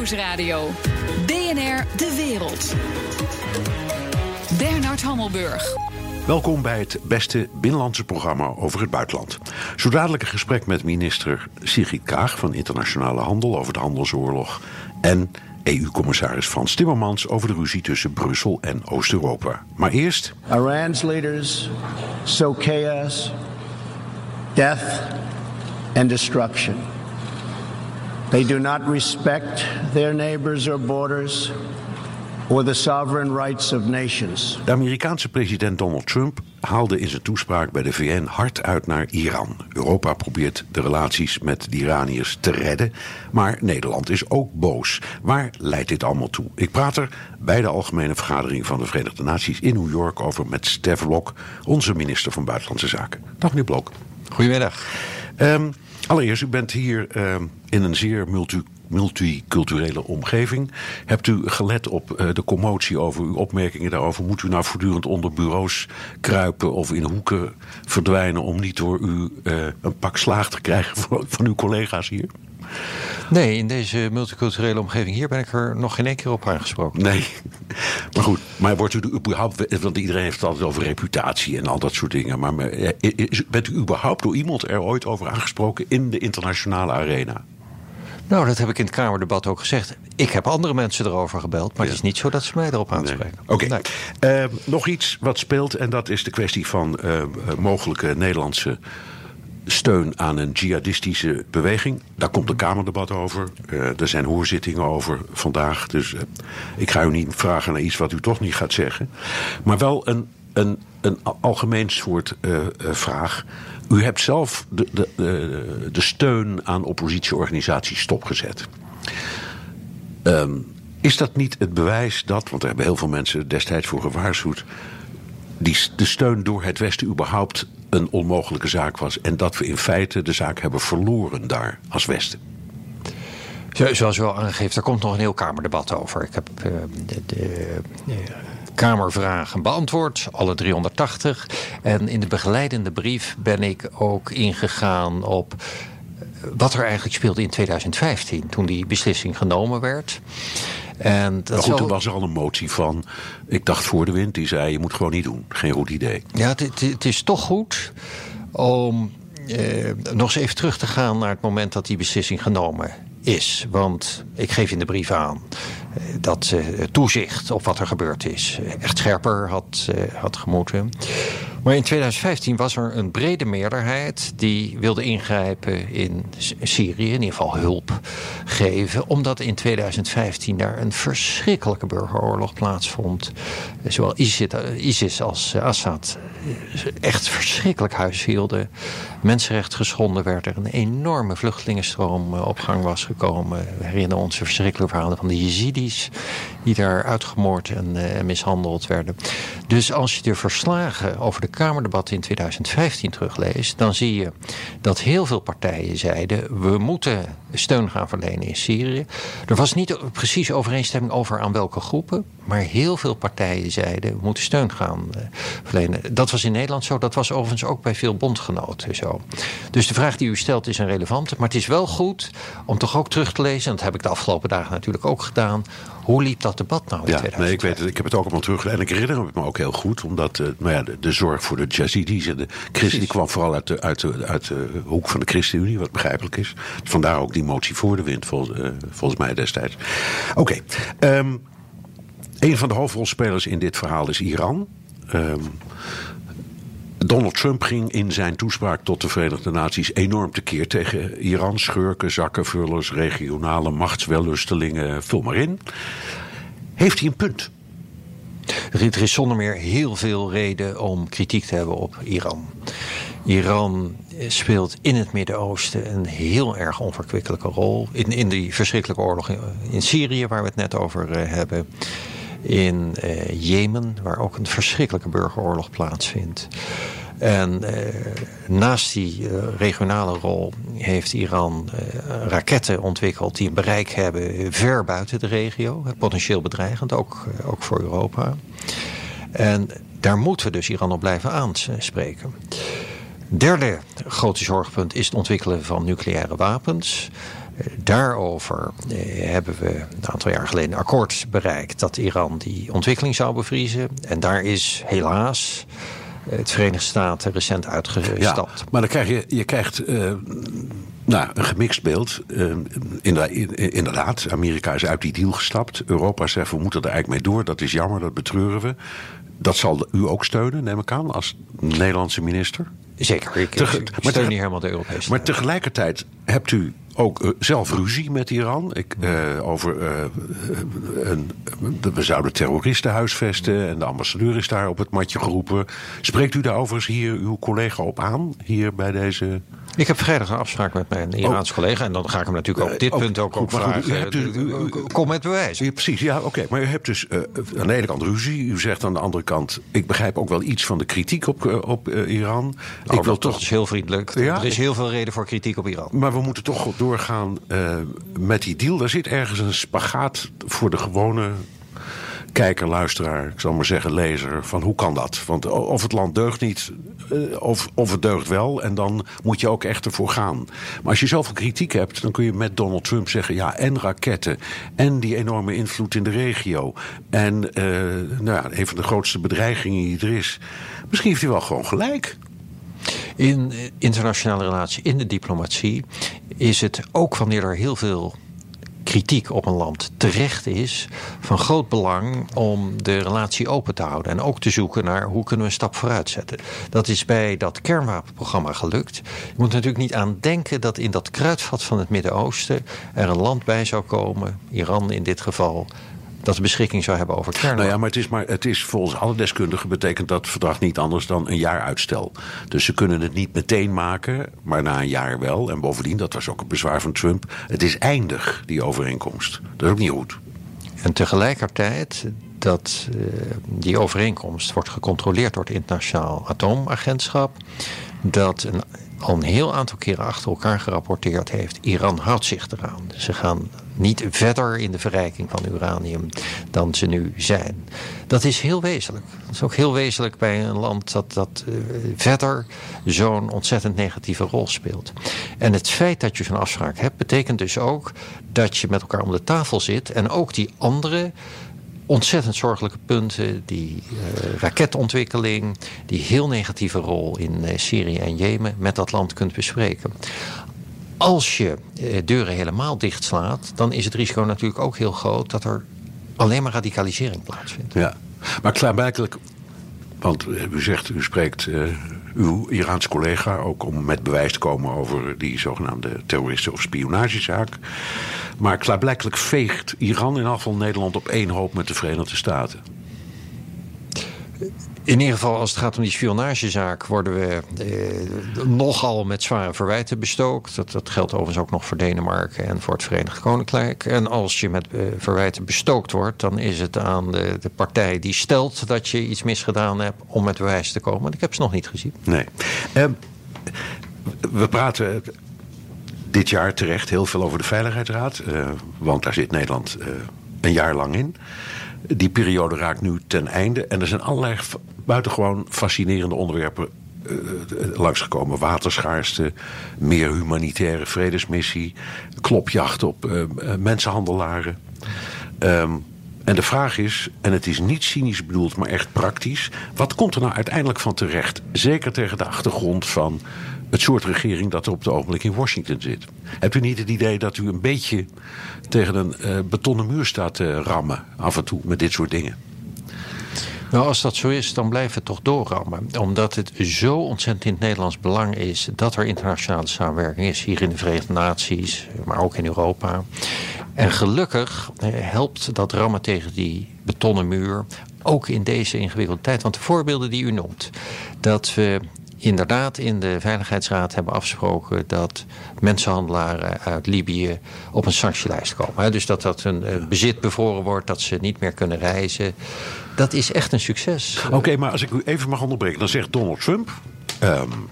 Nieuwsradio. BNR De Wereld. Bernard Hammelburg. Welkom bij het beste binnenlandse programma over het buitenland. Zo dadelijk een gesprek met minister Sigrid Kaag van Internationale Handel over de handelsoorlog. En EU-commissaris Frans Timmermans over de ruzie tussen Brussel en Oost-Europa. Maar eerst. Iran's leaders sow chaos, death and destruction. They do not respect their neighbors or borders or the sovereign rights of nations. De Amerikaanse president Donald Trump haalde in zijn toespraak bij de VN hard uit naar Iran. Europa probeert de relaties met de Iraniërs te redden, maar Nederland is ook boos. Waar leidt dit allemaal toe? Ik praat er bij de Algemene Vergadering van de Verenigde Naties in New York over met Stef Blok, onze minister van Buitenlandse Zaken. Dag meneer Blok. Goedemiddag. Um, allereerst, u bent hier um, in een zeer multi multiculturele omgeving. Hebt u gelet op uh, de commotie over uw opmerkingen daarover? Moet u nou voortdurend onder bureaus kruipen of in hoeken verdwijnen om niet door u uh, een pak slaag te krijgen van, van uw collega's hier? Nee, in deze multiculturele omgeving hier ben ik er nog geen één keer op aangesproken. Nee, maar goed. Maar wordt u überhaupt, want iedereen heeft het altijd over reputatie en al dat soort dingen. Maar bent u überhaupt door iemand er ooit over aangesproken in de internationale arena? Nou, dat heb ik in het Kamerdebat ook gezegd. Ik heb andere mensen erover gebeld, maar ja. het is niet zo dat ze mij erop aanspreken. Nee. Oké. Okay. Uh, nog iets wat speelt, en dat is de kwestie van uh, mogelijke Nederlandse steun aan een jihadistische beweging. Daar komt een Kamerdebat over. Uh, er zijn hoorzittingen over vandaag. Dus uh, ik ga u niet vragen naar iets wat u toch niet gaat zeggen. Maar wel een, een, een algemeen soort uh, vraag. U hebt zelf de, de, de, de steun aan oppositieorganisaties stopgezet. Um, is dat niet het bewijs dat, want er hebben heel veel mensen destijds voor gewaarschuwd, die, de steun door het Westen überhaupt een onmogelijke zaak was. En dat we in feite de zaak hebben verloren daar als Westen. Zoals u al aangeeft, daar komt nog een heel Kamerdebat over. Ik heb uh, de, de, de, Kamervragen beantwoord, alle 380. En in de begeleidende brief ben ik ook ingegaan op wat er eigenlijk speelde in 2015, toen die beslissing genomen werd. En dat goed, toen was er al een motie van, ik dacht voor de wind, die zei je moet gewoon niet doen. Geen goed idee. Ja, het, het is toch goed om eh, nog eens even terug te gaan naar het moment dat die beslissing genomen is. Want ik geef in de brief aan eh, dat uh, toezicht op wat er gebeurd is echt scherper had, uh, had gemoeten. Maar in 2015 was er een brede meerderheid die wilde ingrijpen in Syrië, in ieder geval hulp geven, omdat in 2015 daar een verschrikkelijke burgeroorlog plaatsvond. Zowel ISIS als Assad echt verschrikkelijk huishielden. Mensenrecht geschonden werd er een enorme vluchtelingenstroom op gang was gekomen. We herinneren ons de verschrikkelijke verhalen van de Yazidis die daar uitgemoord en, uh, mishandeld werden. Dus als je de verslagen over de Kamerdebatten in 2015 terugleest, dan zie je dat heel veel partijen zeiden: we moeten steun gaan verlenen in Syrië. Er was niet precies overeenstemming over aan welke groepen, maar heel veel partijen zeiden: we moeten steun gaan uh, verlenen. Dat was in Nederland zo, dat was overigens ook bij veel bondgenoten zo. Dus de vraag die u stelt is een relevante, maar het is wel goed om toch ook terug te lezen, en dat heb ik de afgelopen dagen natuurlijk ook gedaan. Hoe liep dat debat nou in ja, Nee, ik weet het. Ik heb het ook allemaal terug. En ik herinner me ook heel goed. Omdat uh, nou ja, de, de, zorg voor de Yazidis en de christen... die kwam vooral uit de, uit, de, uit de hoek van de ChristenUnie. Wat begrijpelijk is. Vandaar ook die motie voor de wind. Vol, uh, volgens mij destijds. Oké. Okay. Um, een van de hoofdrolspelers in dit verhaal is Iran. Um, Donald Trump ging in zijn toespraak tot de Verenigde Naties enorm tekeer tegen Iran. Schurken, zakkenvullers, regionale machtswellustelingen, vul maar in. Heeft hij een punt? Er is zonder meer heel veel reden om kritiek te hebben op Iran. Iran speelt in het Midden-Oosten een heel erg onverkwikkelijke rol. In, in die verschrikkelijke oorlog in Syrië, waar we het net over uh, hebben. In uh, Jemen, waar ook een verschrikkelijke burgeroorlog plaatsvindt. En eh, naast die uh, regionale rol heeft Iran uh, raketten ontwikkeld die een bereik hebben ver buiten de regio. Potentieel bedreigend, ook, ook voor Europa. En daar moeten we dus Iran op blijven aanspreken. Derde grote zorgpunt is het ontwikkelen van nucleaire wapens. daarover hebben we een aantal jaar geleden een akkoord bereikt dat Iran die ontwikkeling zou bevriezen. En daar is helaas het Verenigde Staten recent uitgestapt. Ja, maar dan krijg je, je krijgt uh, nou, een gemixt beeld. Uh, inderdaad, Amerika is uit die deal gestapt. Europa zegt we moeten er eigenlijk mee door. Dat is jammer, dat betreuren we. Dat zal u ook steunen, neem ik aan, als Nederlandse minister? Zeker, ik, ik steun niet helemaal de Europese. Maar tegelijkertijd hebt u ook uh, zelf ruzie met Iran. Ik, uh, over, uh, een, we zouden terroristen huisvesten en de ambassadeur is daar op het matje geroepen. Spreekt u daar overigens hier uw collega op aan, hier bij deze ik heb vrijdag een afspraak met mijn Iraanse collega. En dan ga ik hem natuurlijk op dit punt ook op vragen. Dus, kom met bewijs. Ja, precies, ja, oké. Maar u hebt dus uh, aan de ene kant ruzie. U zegt aan de andere kant... ik begrijp ook wel iets van de kritiek op, op Iran. Oh, ik wil toch... Dat is heel vriendelijk. Ja, er is heel veel reden voor kritiek op Iran. Maar we moeten toch doorgaan met die deal. Daar zit ergens een spagaat voor de gewone kijker, luisteraar, ik zal maar zeggen lezer, van hoe kan dat? Want of het land deugt niet, eh, of, of het deugt wel, en dan moet je ook echt ervoor gaan. Maar als je zoveel kritiek hebt, dan kun je met Donald Trump zeggen, ja, en raketten, en die enorme invloed in de regio, en uh, nou ja, een van de grootste bedreigingen die er is. Misschien heeft hij wel gewoon gelijk. In internationale relatie, in de diplomatie, is het ook wanneer er heel veel kritiek op een land terecht is, van groot belang om de relatie open te houden. En ook te zoeken naar hoe kunnen we een stap vooruit zetten. Dat is bij dat kernwapenprogramma gelukt. Je moet natuurlijk niet aan denken dat in dat kruidvat van het Midden-Oosten er een land bij zou komen, Iran in dit geval, dat de beschikking zou hebben over kernwapens. Nou ja, maar het is, maar het is volgens alle deskundigen betekent dat verdrag niet anders dan een jaar uitstel. Dus ze kunnen het niet meteen maken, maar na een jaar wel. En bovendien, dat was ook een bezwaar van Trump, het is eindig, die overeenkomst. Dat is ook niet goed. En tegelijkertijd dat uh, die overeenkomst wordt gecontroleerd door het internationaal atoomagentschap. Dat een, al een heel aantal keren achter elkaar gerapporteerd heeft. Iran houdt zich eraan. Ze gaan niet verder in de verrijking van uranium dan ze nu zijn. Dat is heel wezenlijk. Dat is ook heel wezenlijk bij een land dat, dat uh, verder zo'n ontzettend negatieve rol speelt. En het feit dat je zo'n afspraak hebt, betekent dus ook dat je met elkaar om de tafel zit en ook die andere ontzettend zorgelijke punten. Die uh, raketontwikkeling, die heel negatieve rol in uh, Syrië en Jemen met dat land kunt bespreken. Als je uh, deuren helemaal dichtslaat, dan is het risico natuurlijk ook heel groot dat er alleen maar radicalisering plaatsvindt. Ja, maar klaarblijkelijk, want u zegt, u spreekt uw Iraanse collega ook om met bewijs te komen over die zogenaamde terroristen- of spionagezaak. Maar klaarblijkelijk veegt Iran in afval Nederland op één hoop met de Verenigde Staten. In ieder geval, als het gaat om die spionagezaak, worden we eh, nogal met zware verwijten bestookt. Dat, dat geldt overigens ook nog voor Denemarken en voor het Verenigd Koninkrijk. En als je met eh, verwijten bestookt wordt, dan is het aan de, de, partij die stelt dat je iets misgedaan hebt om met bewijs te komen. Ik heb ze nog niet gezien. Nee. Uh, we praten dit jaar terecht heel veel over de Veiligheidsraad. Eh, want daar zit Nederland eh, een jaar lang in. Die periode raakt nu ten einde. En er zijn allerlei buitengewoon fascinerende onderwerpen uh, langsgekomen. Waterschaarste, meer humanitaire vredesmissie, klopjacht op uh, mensenhandelaren. Um, en de vraag is, en het is niet cynisch bedoeld, maar echt praktisch: wat komt er nou uiteindelijk van terecht? Zeker tegen de achtergrond van het soort regering dat er op het ogenblik in Washington zit. Hebt u niet het idee dat u een beetje tegen een uh, betonnen muur staat te rammen af en toe met dit soort dingen? Nou, als dat zo is, dan blijft het toch doorrammen. Omdat het zo ontzettend in het Nederlands belang is dat er internationale samenwerking is. Hier in de Verenigde Naties, maar ook in Europa. En gelukkig eh, helpt dat rammen tegen die betonnen muur ook in deze ingewikkelde tijd. Want de voorbeelden die u noemt, dat we inderdaad in de Veiligheidsraad hebben afgesproken dat mensenhandelaren uit Libië op een sanctielijst komen. Dus dat dat een bezit bevroren wordt, dat ze niet meer kunnen reizen. Dat is echt een succes. Oké, maar als ik u even mag onderbreken, dan zegt Donald Trump. Um,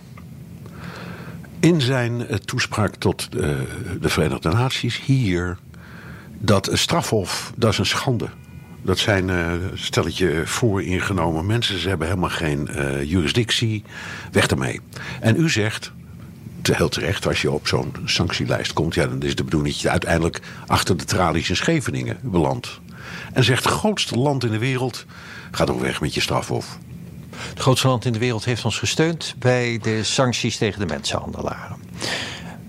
in zijn eh, toespraak tot uh, de Verenigde Naties hier dat een strafhof, dat is een schande. Dat zijn uh, stelletje vooringenomen mensen. Ze hebben helemaal geen uh, jurisdictie. Weg ermee. En u zegt, heel terecht, als je op zo'n sanctielijst komt, ja, dan is de bedoeling dat je uiteindelijk achter de tralies in Scheveningen belandt. En zegt: het grootste land in de wereld, ga toch weg met je strafhof. Het grootste land in de wereld heeft ons gesteund bij de sancties tegen de mensenhandelaren.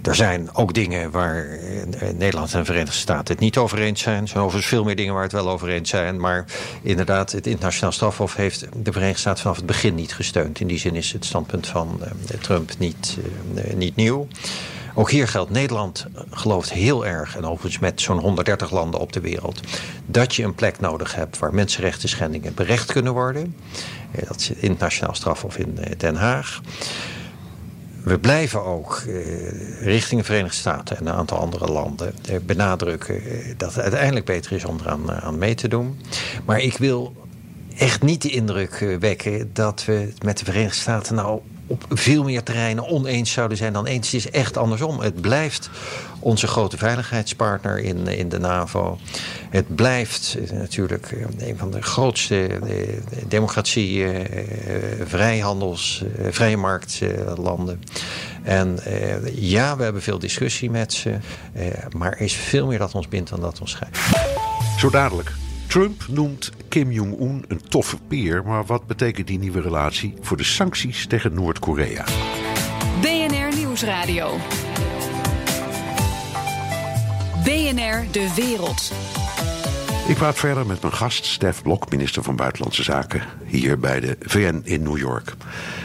Er zijn ook dingen waar eh, Nederland en de Verenigde Staten het niet over eens zijn. Er zijn overigens veel meer dingen waar het wel over eens zijn. Maar inderdaad, het internationaal strafhof heeft de Verenigde Staten vanaf het begin niet gesteund. In die zin is het standpunt van eh, Trump niet, uh, niet nieuw. Ook hier geldt, Nederland gelooft heel erg, en overigens met zo'n 130 landen op de wereld, dat je een plek nodig hebt waar mensenrechten schendingen berecht kunnen worden. Dat is het internationaal strafhof in Den Haag we blijven ook eh, richting de Verenigde Staten en een aantal andere landen eh, benadrukken eh, dat het uiteindelijk beter is om eraan aan mee te doen. Maar ik wil echt niet de indruk wekken dat we met de Verenigde Staten nou op veel meer terreinen oneens zouden zijn dan eens. Het is echt andersom. Het blijft onze grote veiligheidspartner in, in de NAVO. Het blijft natuurlijk een van de grootste democratie, vrijhandels, vrije marktlanden. En ja, we hebben veel discussie met ze. maar er is veel meer dat ons bindt dan dat ons scheidt. Zo dadelijk. Trump noemt Kim Jong-un een toffe peer, maar wat betekent die nieuwe relatie voor de sancties tegen Noord-Korea? BNR Nieuwsradio. BNR De Wereld. Ik praat verder met mijn gast, Stef Blok, minister van Buitenlandse Zaken, hier bij de VN in New York.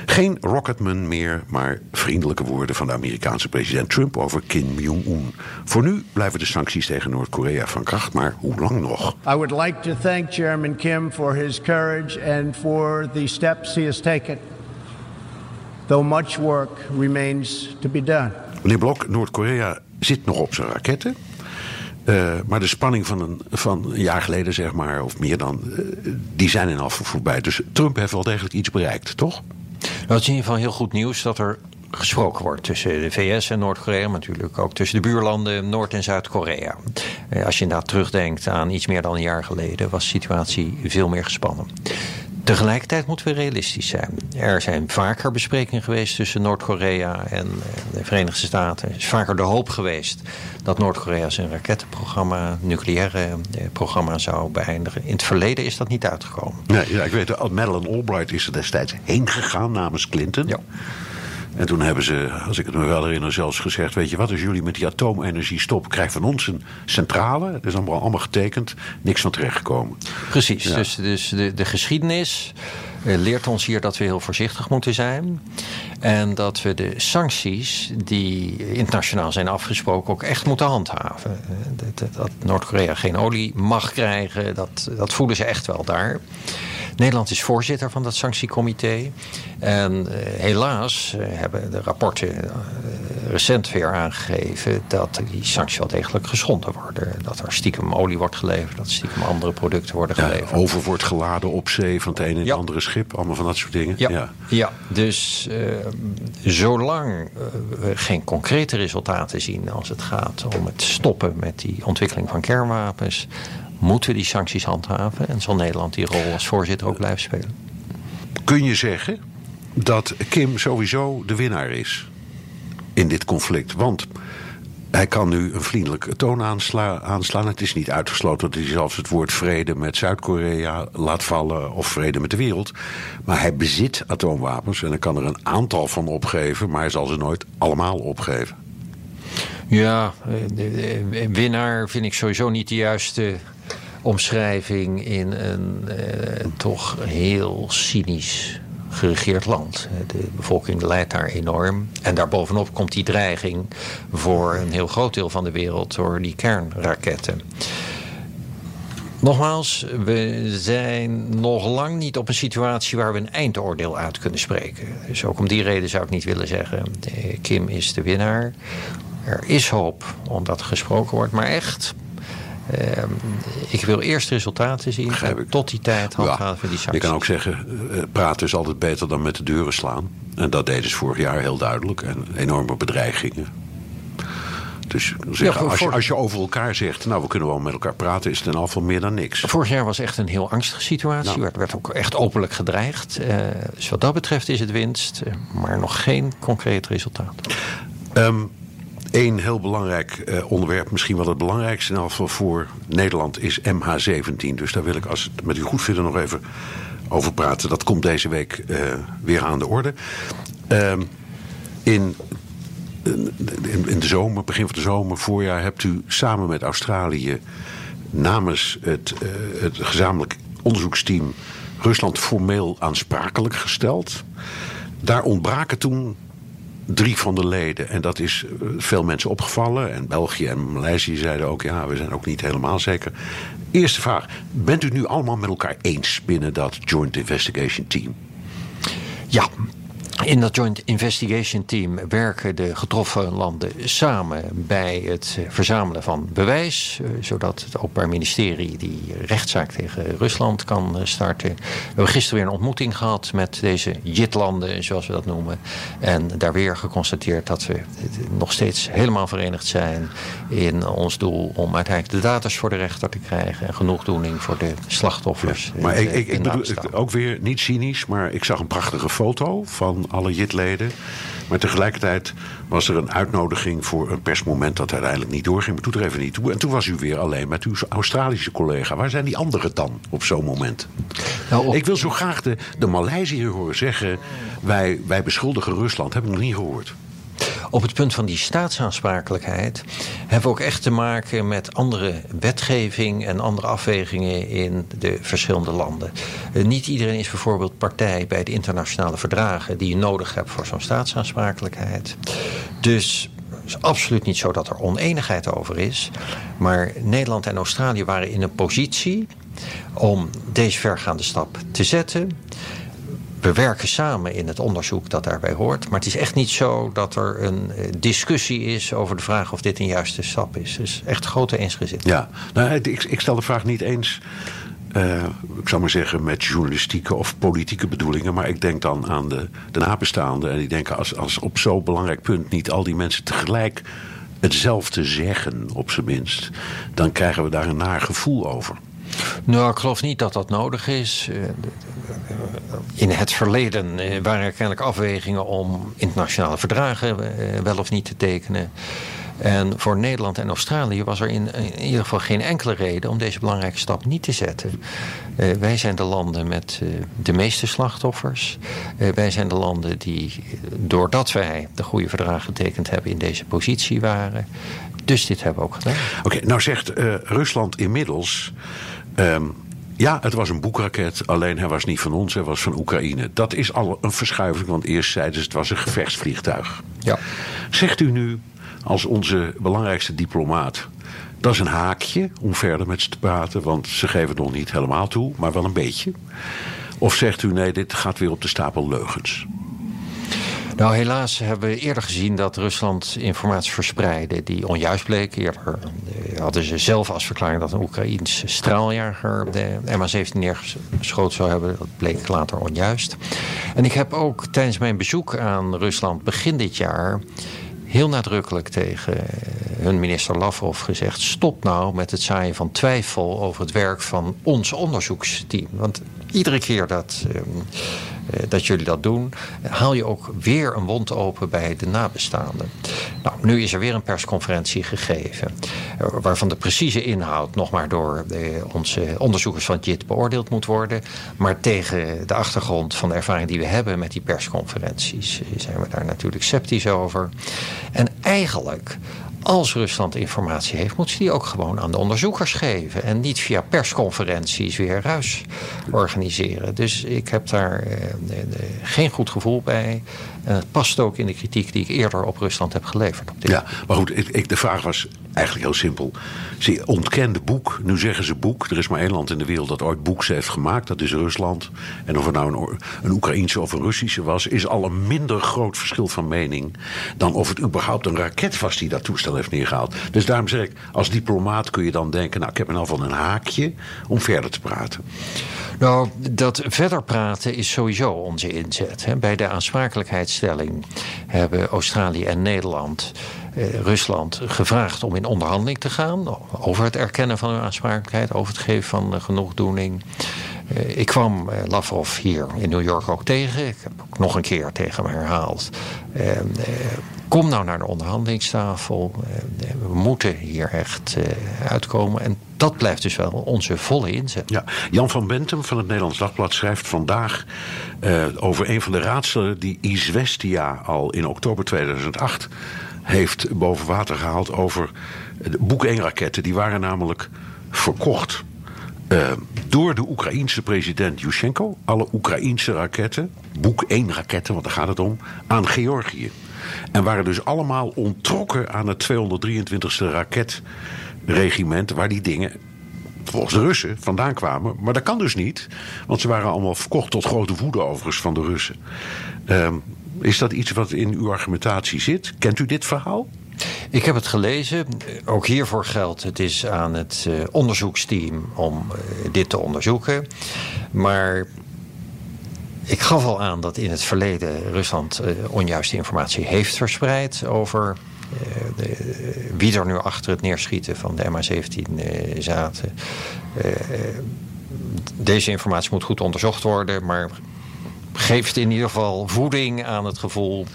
Geen rocketman meer, maar vriendelijke woorden van de Amerikaanse president Trump over Kim Jong-un. Voor nu blijven de sancties tegen Noord-Korea van kracht, maar hoe lang nog? I would like to thank Chairman Kim for his courage and for the steps he has taken. Though much work remains to be done. Meneer Blok, Noord-Korea zit nog op zijn raketten. Uh, maar de spanning van een, van een jaar geleden, zeg maar, of meer dan, uh, die zijn in af voorbij. Dus Trump heeft wel degelijk iets bereikt, toch? Nou, het is in ieder geval heel goed nieuws dat er gesproken wordt tussen de VS en Noord-Korea, maar natuurlijk ook tussen de buurlanden Noord- en Zuid-Korea. Uh, als je inderdaad terugdenkt aan iets meer dan een jaar geleden, was de situatie veel meer gespannen. Tegelijkertijd moeten we realistisch zijn. Er zijn vaker besprekingen geweest tussen Noord-Korea en de Verenigde Staten. Er is vaker de hoop geweest dat Noord-Korea zijn rakettenprogramma, nucleaire eh, programma zou beëindigen. In het verleden is dat niet uitgekomen. Nee, ja, ik weet, Madeleine Albright is er destijds heen gegaan namens Clinton. Ja. En toen hebben ze, als ik het me wel herinner, zelfs gezegd: Weet je wat, als jullie met die atoomenergie stoppen, krijgen van ons een centrale. Dat is allemaal, allemaal getekend, niks van terechtgekomen. Precies, dus, dus de, de geschiedenis eh, leert ons hier dat we heel voorzichtig moeten zijn. En dat we de sancties die internationaal zijn afgesproken ook echt moeten handhaven. Eh, dat, dat Noord-Korea geen olie mag krijgen, dat, dat voelen ze echt wel daar. Nederland is voorzitter van dat sanctiecomité. En uh, helaas uh, hebben de rapporten uh, recent weer aangegeven dat die sancties wel degelijk geschonden worden. Dat er stiekem olie wordt geleverd, dat stiekem andere producten worden geleverd. Ja, over wordt geladen op zee van het een en het andere schip, allemaal van dat soort dingen. Ja, ja. ja. dus zolang we geen concrete resultaten zien als het gaat om het stoppen met die ontwikkeling van kernwapens, moeten we die sancties handhaven en zal Nederland die rol als voorzitter ook blijven spelen. Kun je zeggen dat Kim sowieso de winnaar is in dit conflict? Want hij kan nu een vriendelijke toon aansla aanslaan. Het is niet uitgesloten dat hij zelfs het woord vrede met Zuid-Korea laat vallen of vrede met de wereld. Maar hij bezit atoomwapens en hij kan er een aantal van opgeven, maar hij zal ze nooit allemaal opgeven. Ja, winnaar vind ik sowieso niet de juiste omschrijving in een eh, toch heel cynisch geregeerd land. De bevolking leidt daar enorm. En daarbovenop komt die dreiging voor een heel groot deel van de wereld door die kernraketten. Nogmaals, we zijn nog lang niet op een situatie waar we een eindoordeel uit kunnen spreken. Dus ook om die reden zou ik niet willen zeggen: Kim is de winnaar. Er is hoop omdat gesproken wordt, maar echt ik wil eerst resultaten zien. Tot die tijd handhaven we die sancties. Je kan ook zeggen, uh, praten is altijd beter dan met de deuren slaan. En dat deden ze vorig jaar heel duidelijk. En enorme bedreigingen. Dus zeggen, als, je, als, je, over elkaar zegt, nou we kunnen wel met elkaar praten, is het in afval meer dan niks. Vorig jaar was echt een heel angstige situatie. Nou. Werd, werd ook echt openlijk gedreigd. Uh, dus wat dat betreft is het winst, maar nog geen concreet resultaat. Um, Eén heel belangrijk uh, onderwerp, misschien wel het belangrijkste in geval voor Nederland, is MH17. Dus daar wil ik, als het met u goed vindt, nog even over praten. Dat komt deze week uh, weer aan de orde. Uh, in, in, de zomer, begin van de zomer, voorjaar, hebt u samen met Australië namens het, uh, het gezamenlijk onderzoeksteam Rusland formeel aansprakelijk gesteld. Daar ontbraken toen drie van de leden. En dat is eh, veel mensen opgevallen. En België en Maleisië zeiden ook: ja, we zijn ook niet helemaal zeker. Eerste vraag: bent u nu allemaal met elkaar eens binnen dat Joint Investigation Team? Ja, in dat Joint Investigation Team werken de getroffen landen samen bij het verzamelen van bewijs, eh, zodat het Openbaar Ministerie die rechtszaak tegen Rusland kan eh, starten. We hebben gisteren weer een ontmoeting gehad met deze JIT-landen, zoals we dat noemen. En daar weer geconstateerd dat we nog steeds helemaal verenigd zijn in ons doel om uiteindelijk de data's voor de rechter te krijgen en genoegdoening voor de slachtoffers. maar ik, ik, ik bedoel, ook weer niet cynisch, maar ik zag een prachtige foto van alle JIT-leden. Maar tegelijkertijd was er een uitnodiging voor een persmoment dat uiteindelijk niet doorging. Maar toen er even niet toe. En toen was u weer alleen met uw Australische collega. Waar zijn die anderen dan op zo'n moment? Nou, Ik wil zo graag de, de horen zeggen... Wij, wij beschuldigen Rusland. Heb ik nog niet gehoord. Op het punt van die staatsaansprakelijkheid hebben we ook echt te maken met andere wetgeving en andere afwegingen in de verschillende landen. Eh, niet iedereen is bijvoorbeeld partij bij de internationale verdragen die je nodig hebt voor zo'n staatsaansprakelijkheid. Dus het is absoluut niet zo dat er oneenigheid over is. Maar Nederland en Australië waren in een positie om deze vergaande stap te zetten we werken samen in het onderzoek dat daarbij hoort. Maar het is echt niet zo dat er een eh, discussie is over de vraag of dit een juiste stap is. Dus echt grote eensgezind. Ja, nou, ik, ik stel de vraag niet eens. Uh, ik zou maar zeggen met journalistieke of politieke bedoelingen. Maar ik denk dan aan de, de nabestaanden. En die denken als, als op zo'n belangrijk punt niet al die mensen tegelijk hetzelfde zeggen, op zijn minst. Dan krijgen we daar een naar gevoel over. Nou, ik geloof niet dat dat nodig is. Eh, in het verleden eh, waren er kennelijk afwegingen om internationale verdragen eh, wel of niet te tekenen. En voor Nederland en Australië was er in, in, ieder geval geen enkele reden om deze belangrijke stap niet te zetten. wij zijn de landen met de meeste slachtoffers. wij zijn de landen die, doordat wij de goede verdragen getekend hebben, in deze positie waren. Dus dit hebben we ook gedaan. Oké, nou zegt Rusland inmiddels. Um, ja, het was een boekraket, alleen hij was niet van ons, hij was van Oekraïne. Dat is al een verschuiving, want eerst zeiden ze het was een gevechtsvliegtuig. Ja. Zegt u nu, als onze belangrijkste diplomaat, dat is een haakje om verder met ze te praten, want ze geven het nog niet helemaal toe, maar wel een beetje. Of zegt u nee, dit gaat weer op de stapel leugens? Nou, helaas hebben we eerder gezien dat Rusland informatie verspreidde die onjuist bleek. Eerder eh, hadden ze zelf als verklaring dat een Oekraïens straaljager de MH17 neergeschoten zou hebben. Dat bleek later onjuist. En ik heb ook tijdens mijn bezoek aan Rusland begin dit jaar heel nadrukkelijk tegen hun minister Lavrov gezegd: stop nou met het zaaien van twijfel over het werk van ons onderzoeksteam. Want iedere keer dat ehm, eh, dat jullie dat doen, haal je ook weer een wond open bij de nabestaanden. Nou, nu is er weer een persconferentie gegeven, eh, waarvan de precieze inhoud nog maar door de, onze onderzoekers van JIT beoordeeld moet worden. Maar tegen de achtergrond van de ervaring die we hebben met die persconferenties, eh, zijn we daar natuurlijk sceptisch over. En eigenlijk als Rusland informatie heeft, moet ze die ook gewoon aan de onderzoekers geven. En niet via persconferenties weer ruis organiseren. Dus ik heb daar eh, geen goed gevoel bij. En het past ook in de kritiek die ik eerder op Rusland heb geleverd. Op dit ja, maar goed, ik, ik, de vraag was eigenlijk heel simpel. Ze ontkende boek, nu zeggen ze boek. Er is maar één land in de wereld dat ooit boeks heeft gemaakt. Dat is Rusland. En of het nou een, een Oekraïense of een Russische was... is al een minder groot verschil van mening... dan of het überhaupt een raket was die dat toestel heeft neergehaald. Dus daarom zeg ik, als diplomaat kun je dan denken... nou, ik heb in ieder geval een haakje om verder te praten. Nou, dat verder praten is sowieso onze inzet. Hè. Bij de hebben Australië en Nederland... Eh, Rusland gevraagd om in onderhandeling te gaan over het erkennen van hun aansprakelijkheid, over het geven van genoegdoening. Eh, ik kwam eh, Lavrov hier in New York ook tegen. Ik heb ook nog een keer tegen hem herhaald. Kom nou naar de onderhandelingstafel. Eh, we moeten hier echt eh, uitkomen. En dat blijft dus wel onze volle inzet. Ja, Jan van Bentum van het Nederlands Dagblad schrijft vandaag uh, over een van de raadselen die Iswestia al in oktober 2008 heeft boven water gehaald over de Boek 1 raketten. Die waren namelijk verkocht door de Oekraïense president Yushchenko. Alle Oekraïense raketten, Boek 1 raketten, want daar gaat het om, aan Georgië. En waren dus allemaal ontrokken aan het 223ste raketregiment, waar die dingen volgens de Russen vandaan kwamen. Maar dat kan dus niet, want ze waren allemaal verkocht tot grote woede overigens van de Russen. Uh, is dat iets wat in uw argumentatie zit? Kent u dit verhaal? Ik heb het gelezen. Ook hiervoor geldt, het is aan het uh, onderzoeksteam om uh, dit te onderzoeken. Maar ik gaf al aan dat in het verleden Rusland uh, onjuiste informatie heeft verspreid over de, wie er nu achter het neerschieten van de MH17 zaten. deze informatie moet goed onderzocht worden, maar geeft in ieder geval voeding aan het gevoel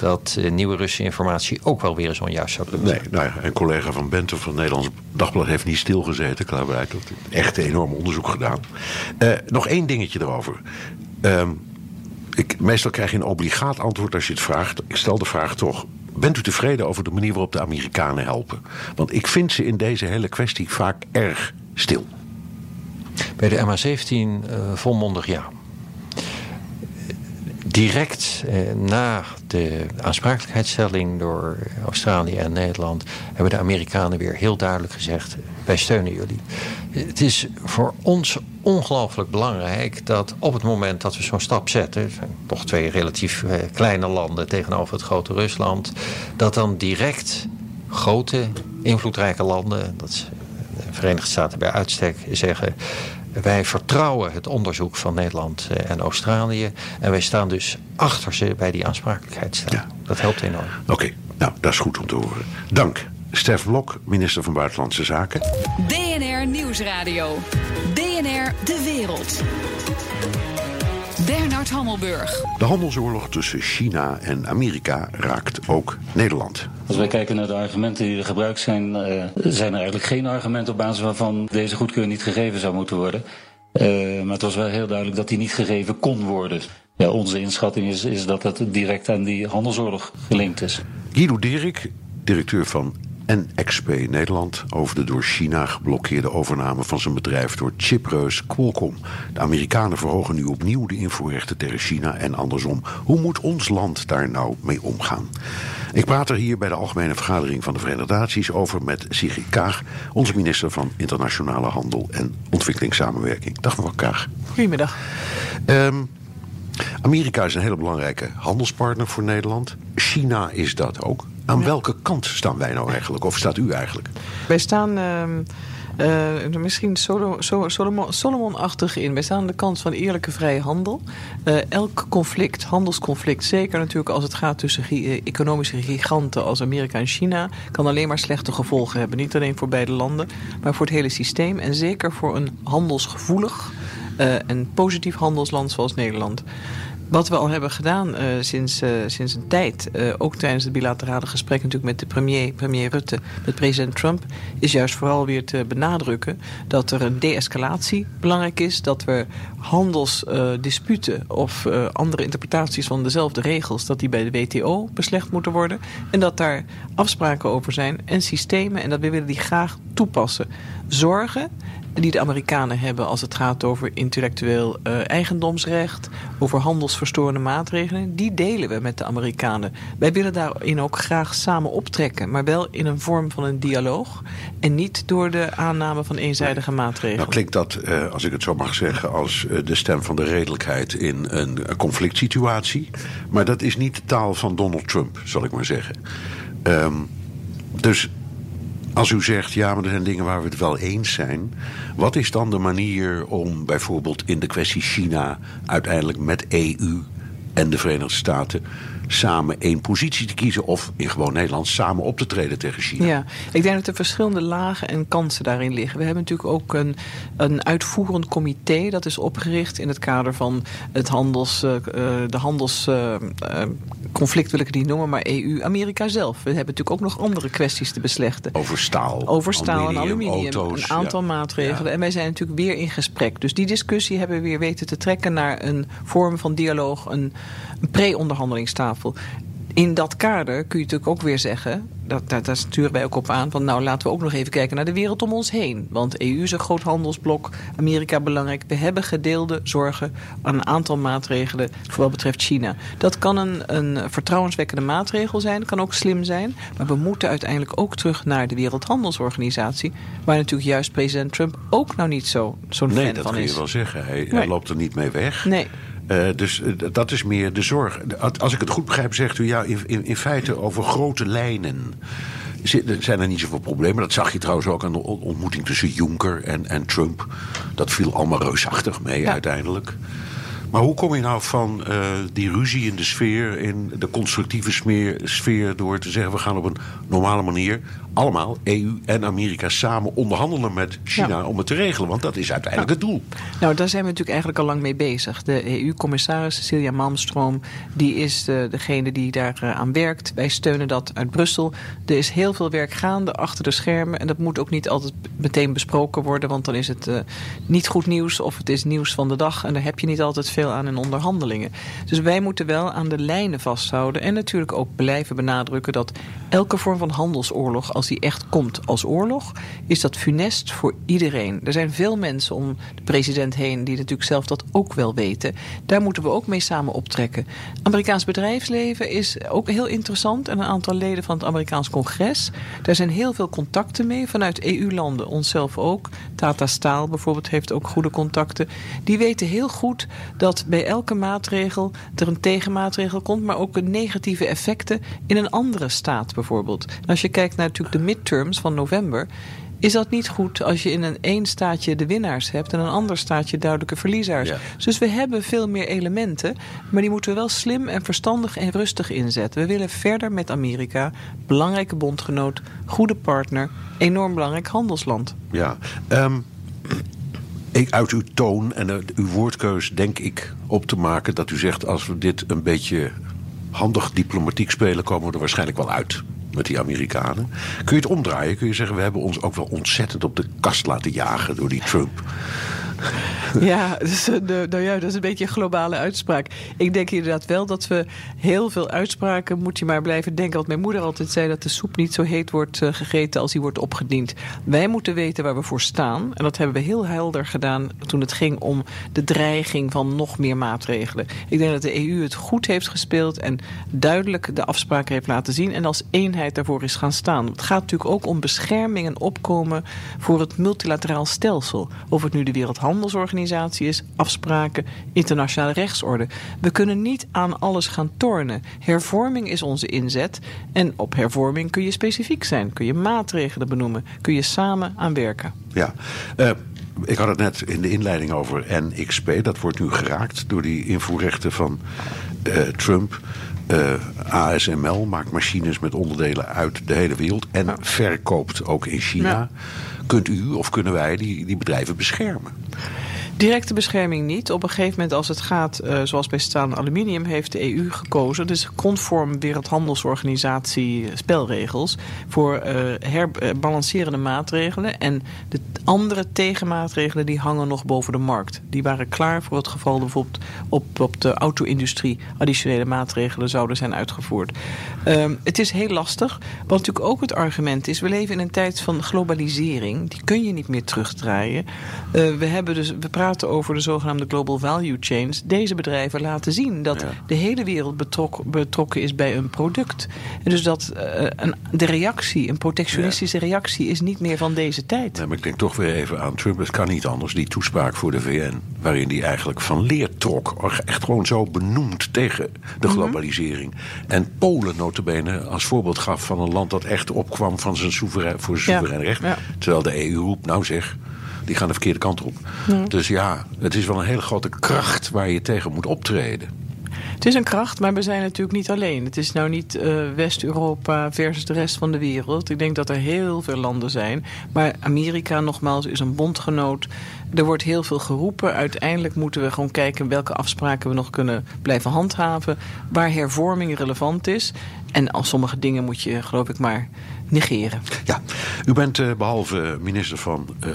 dat nieuwe Russische informatie ook wel weer eens onjuist zou kunnen Nee, nou ja, een collega van Bente van het Nederlands Dagblad heeft niet stilgezeten. Klaarblijkt dat echt een enorm onderzoek gedaan. Uh, nog één dingetje erover. Uh, ik, meestal krijg je een obligaat antwoord als je het vraagt. Ik stel de vraag toch. Bent u tevreden over de manier waarop de Amerikanen helpen? Want ik vind ze in deze hele kwestie vaak erg stil. Bij de MH17 uh, volmondig ja direct eh, na de aansprakelijkheidsstelling door Australië en Nederland hebben de Amerikanen weer heel duidelijk gezegd: wij steunen jullie. Het is voor ons ongelooflijk belangrijk dat op het moment dat we zo'n stap zetten, toch twee relatief eh, kleine landen tegenover het grote Rusland, dat dan direct grote invloedrijke landen, dat is de Verenigde Staten bij uitstek, zeggen wij vertrouwen het onderzoek van Nederland eh, en Australië. En wij staan dus achter ze bij die aansprakelijkheidsstelling. Ja. Dat helpt enorm. Oké, okay. nou, dat is goed om te horen. Dank. Stef Blok, minister van Buitenlandse Zaken. Nieuwsradio. DNR De Wereld. Bernard Hammelburg. De handelsoorlog tussen China en Amerika raakt ook Nederland. Als wij kijken naar de argumenten die er gebruikt zijn, uh, zijn er eigenlijk geen argumenten op basis waarvan deze goedkeuring niet gegeven zou moeten worden. Uh, maar het was wel heel duidelijk dat die niet gegeven kon worden. Ja, onze inschatting is, is dat het direct aan die handelsoorlog gelinkt is. Guido Dirk, directeur van NXP Nederland over de door China geblokkeerde overname van zijn bedrijf door chipreus Qualcomm. De Amerikanen verhogen nu opnieuw de invoerrechten tegen China en andersom. Hoe moet ons land daar nou mee omgaan? Ik praat er hier bij de Algemene Vergadering van de Verenigde Naties over met Sigrid Kaag, onze minister van Internationale Handel en Ontwikkelingssamenwerking. Dag mevrouw Kaag. Goedemiddag. Um, Amerika is een hele belangrijke handelspartner voor Nederland. China is dat ook. Aan welke kant staan wij nou eigenlijk? Of staat u eigenlijk? Wij staan uh, misschien Solomon-achtig in. Wij staan aan de kant van eerlijke vrije handel. Uh, elk conflict, handelsconflict, zeker natuurlijk als het gaat tussen economische giganten als Amerika en China, kan alleen maar slechte gevolgen hebben. Niet alleen voor beide landen, maar voor het hele systeem. En zeker voor een handelsgevoelig en positief handelsland zoals Nederland. Wat we al hebben gedaan uh, sinds, uh, sinds een tijd, uh, ook tijdens het bilaterale gesprek natuurlijk met de premier, premier Rutte, met president Trump, is juist vooral weer te benadrukken dat er een de-escalatie belangrijk is, dat we handelsdisputen of andere interpretaties van dezelfde regels, dat die bij de WTO beslecht moeten worden en dat daar afspraken over zijn en systemen en dat we willen die graag toepassen. Zorgen die de Amerikanen hebben als het gaat over intellectueel uh, eigendomsrecht, over handelsverstorende maatregelen, die delen we met de Amerikanen. Wij willen daarin ook graag samen optrekken, maar wel in een vorm van een dialoog en niet door de aanname van eenzijdige maatregelen. Nou klinkt dat, uh, als ik het zo mag zeggen, als uh, de stem van de redelijkheid in een conflict situatie. Maar dat is niet de taal van Donald Trump, zal ik maar zeggen. Um, dus als u zegt, ja, maar er zijn dingen waar we het wel eens zijn. Wat is dan de manier om bijvoorbeeld in de kwestie China uiteindelijk met EU en de Verenigde Staten samen één positie te kiezen. Of in gewoon Nederland samen op te treden tegen China. Ja, ik denk dat er verschillende lagen en kansen daarin liggen. We hebben natuurlijk ook een, een uitvoerend comité dat is opgericht in het kader van het handels, uh, de handelsconflict, uh, wil ik het niet noemen, maar EU-Amerika zelf. We hebben natuurlijk ook nog andere kwesties te beslechten. Over staal. Over staal en aluminium. Auto's, een aantal ja. maatregelen. Ja. En wij zijn natuurlijk weer in gesprek. Dus die discussie hebben we weer weten te trekken naar een vorm van dialoog, een pre-onderhandelingstafel. In dat kader kun je natuurlijk ook weer zeggen, dat, dat, daar sturen wij ook op aan, van nou laten we ook nog even kijken naar de wereld om ons heen. Want EU is een groot handelsblok, Amerika belangrijk. We hebben gedeelde zorgen aan een aantal maatregelen voor wat betreft China. Dat kan een, een vertrouwenswekkende maatregel zijn, kan ook slim zijn. Maar we moeten uiteindelijk ook terug naar de Wereldhandelsorganisatie, waar natuurlijk juist president Trump ook nou niet zo, zo'n Nee, fan dat van kun je is. wel zeggen. Hij, hij Nee. loopt er niet mee weg. Nee. Uh, dus uh, dat is meer de zorg. Als ik het goed begrijp, zegt u ja, in, in, in feite over grote lijnen. Zijn er niet zoveel problemen? Dat zag je trouwens ook aan de ontmoeting tussen Juncker en, en Trump. Dat viel allemaal reusachtig mee ja. uiteindelijk. Maar hoe kom je nou van uh, die ruzie in de sfeer, in de constructieve sfeer, sfeer, door te zeggen we gaan op een normale manier allemaal, EU en Amerika, samen onderhandelen met China ja. om het te regelen? Want dat is uiteindelijk ja. het doel. Nou, daar zijn we natuurlijk eigenlijk al lang mee bezig. De EU-commissaris Cecilia Malmström, die is de, degene die daar uh, aan werkt. Wij steunen dat uit Brussel. Er is heel veel werk gaande achter de schermen. En dat moet ook niet altijd meteen besproken worden. Want dan is het uh, niet goed nieuws of het is nieuws van de dag. En daar heb je niet altijd veel aan in onderhandelingen. Dus wij moeten wel aan de lijnen vasthouden. En natuurlijk ook blijven benadrukken dat elke vorm van handelsoorlog, als die echt komt als oorlog, is dat funest voor iedereen. Er zijn veel mensen om de president heen die natuurlijk zelf dat ook wel weten. Daar moeten we ook mee samen optrekken. Amerikaans bedrijfsleven is ook heel interessant. En een aantal leden van het Amerikaans congres. Daar zijn heel veel contacten mee vanuit EU-landen. Onszelf ook. Tata Staal bijvoorbeeld heeft ook goede contacten. Die weten heel goed dat bij elke maatregel er een tegenmaatregel komt, maar ook negatieve effecten in een andere staat bijvoorbeeld. Als je kijkt naar natuurlijk de midterms van november, is dat niet goed als je in een één staatje de winnaars hebt en een ander staatje duidelijke verliezers. Ja. Dus we hebben veel meer elementen, maar die moeten we wel slim en verstandig en rustig inzetten. We willen verder met Amerika, belangrijke bondgenoot, goede partner, enorm belangrijk handelsland. Ja, um, ik, uit uw toon en uw woordkeus denk ik op te maken dat u zegt als we dit een beetje handig diplomatiek spelen, komen we er waarschijnlijk wel uit met die Amerikanen. Kun je het omdraaien? Kun je zeggen, we hebben ons ook wel ontzettend op de kast laten jagen door die Trump? Ja, dus, de, nou ja, dat is een beetje een globale uitspraak. Ik denk inderdaad wel dat we heel veel uitspraken moet je maar blijven denken. Want mijn moeder altijd zei dat de soep niet zo heet wordt uh, gegeten als die wordt opgediend. Wij moeten weten waar we voor staan. En dat hebben we heel helder gedaan toen het ging om de dreiging van nog meer maatregelen. Ik denk dat de EU het goed heeft gespeeld en duidelijk de afspraken heeft laten zien. En als eenheid daarvoor is gaan staan. Het gaat natuurlijk ook om bescherming en opkomen voor het multilateraal stelsel. Of het nu de Wereldhandelsorganisatie is, afspraken, internationale rechtsorde. We kunnen niet aan alles gaan tornen. Hervorming is onze inzet. En op hervorming kun je specifiek zijn. Kun je maatregelen benoemen. Kun je samen aan werken. Ja, uh, ik had het net in de inleiding over NXP. Dat wordt nu geraakt door die invoerrechten van uh, Trump. Uh, ASML maakt machines met onderdelen uit de hele wereld en verkoopt ook in China. Ja. Kunt u of kunnen wij die, die bedrijven beschermen? Directe bescherming niet. Op een gegeven moment als het gaat, uh, zoals bij staal aluminium, heeft de EU gekozen. Dus conform Wereldhandelsorganisatie spelregels voor uh, herbalancerende maatregelen. En de andere tegenmaatregelen die hangen nog boven de markt. Die waren klaar voor het geval bijvoorbeeld op, op de auto-industrie additionele maatregelen zouden zijn uitgevoerd. Uh, het is heel lastig. Wat natuurlijk ook het argument is, we leven in een tijd van globalisering. Die kun je niet meer terugdraaien. Uh, we hebben dus, over de zogenaamde global value chains. Deze bedrijven laten zien dat ja. de hele wereld betrok, betrokken is bij een product. En dus dat uh, een, de reactie, een protectionistische ja. reactie, is niet meer van deze tijd. Nee, maar ik denk toch weer even aan Trump. Het kan niet anders. Die toespraak voor de VN, waarin hij eigenlijk van leer trok. Echt gewoon zo benoemd tegen de globalisering. Mm -hmm. En Polen notabene als voorbeeld gaf van een land dat echt opkwam van zijn soeverein, voor zijn soeverein ja. recht. Terwijl de EU roept, nou zeg, die gaan de verkeerde kant op. Ja. Dus ja, het is wel een hele grote kracht waar je tegen moet optreden. Het is een kracht, maar we zijn natuurlijk niet alleen. Het is nou niet uh, West-Europa versus de rest van de wereld. Ik denk dat er heel veel landen zijn. Maar Amerika, nogmaals, is een bondgenoot. Er wordt heel veel geroepen. Uiteindelijk moeten we gewoon kijken welke afspraken we nog kunnen blijven handhaven. Waar hervorming relevant is. En al sommige dingen moet je, geloof ik, maar negeren. Ja, u bent uh, behalve minister van uh,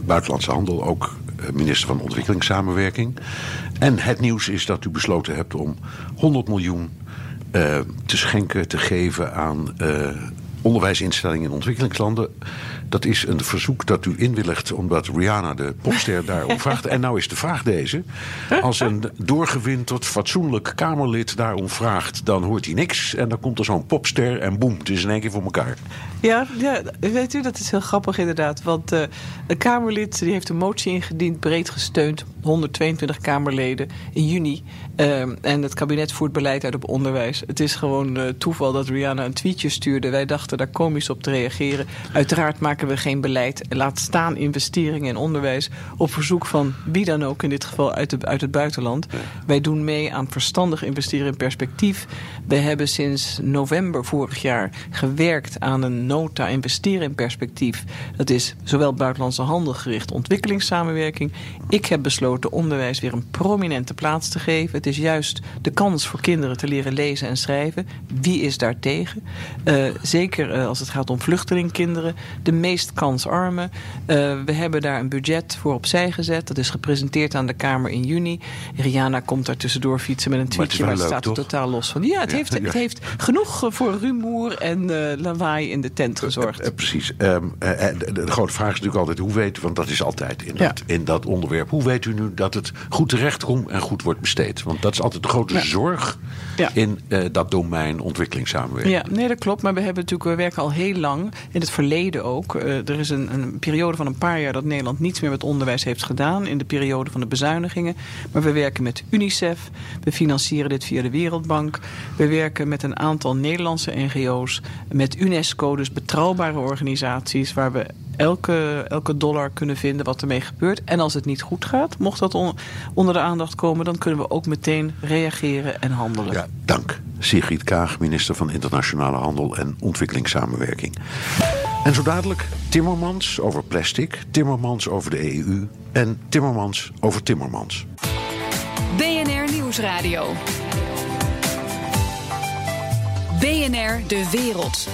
Buitenlandse Handel ook minister van Ontwikkelingssamenwerking. En het nieuws is dat u besloten hebt om 100 miljoen te schenken, te geven aan onderwijsinstellingen in ontwikkelingslanden. Dat is een verzoek dat u inwilligt omdat Rihanna de popster daarom vraagt. En nou is de vraag deze. Als een doorgewinterd, fatsoenlijk Kamerlid daarom vraagt... dan hoort hij niks en dan komt er zo'n popster en boem, het is in één keer voor elkaar. Ja, ja weet u, dat is heel grappig inderdaad. Want uh, een Kamerlid die heeft een motie ingediend, breed gesteund... 122 Kamerleden in juni. Uh, en het kabinet voert beleid uit op onderwijs. Het is gewoon uh, toeval dat Rihanna een tweetje stuurde. Wij dachten daar komisch op te reageren. Uiteraard maken we geen beleid. Laat staan investeringen in onderwijs. Op verzoek van wie dan ook, in dit geval uit, de, uit het buitenland. Wij doen mee aan verstandig investeren in perspectief. We hebben sinds november vorig jaar gewerkt aan een nota investeren in perspectief. Dat is zowel buitenlandse handel gericht ontwikkelingssamenwerking. Ik heb besloten onderwijs weer een prominente plaats te geven. Het is juist de kans voor kinderen te leren lezen en schrijven. Wie is daar tegen? Uh, zeker uh, als het gaat om vluchtelingkinderen. De meest kansarmen. Uh, we hebben daar een budget voor opzij gezet. Dat is gepresenteerd aan de Kamer in juni. Rihanna komt daar tussendoor fietsen met een tweetje, maar het, staat er totaal los van. Ja, het, ja, heeft, het heeft genoeg voor rumoer en lawaai in de tent gezorgd. precies. Um, de, de, grote vraag is natuurlijk altijd hoe weet u, want dat is altijd in, dat, in dat onderwerp. Hoe weet u nu dat het goed terecht komt en goed wordt besteed? Want dat is altijd de grote zorg in dat domein ontwikkelingssamenwerking. Ja, nee, dat klopt. Maar we hebben natuurlijk, we werken al heel lang, in het verleden ook. Er is een, een, periode van een paar jaar dat Nederland niets meer met onderwijs heeft gedaan. In de periode van de bezuinigingen. Maar we werken met UNICEF. We financieren dit via de Wereldbank. We werken met een aantal Nederlandse NGO's. Met UNESCO, dus betrouwbare organisaties waar we elke, elke dollar kunnen vinden wat ermee gebeurt. En als het niet goed gaat, mocht dat on, onder de aandacht komen, dan kunnen we ook meteen reageren en handelen. Ja, dank. Sigrid Kaag, minister van Internationale Handel en Ontwikkelingssamenwerking. En zo dadelijk Timmermans over plastic, Timmermans over de EU en Timmermans over Timmermans. BNR Nieuwsradio. BNR De Wereld.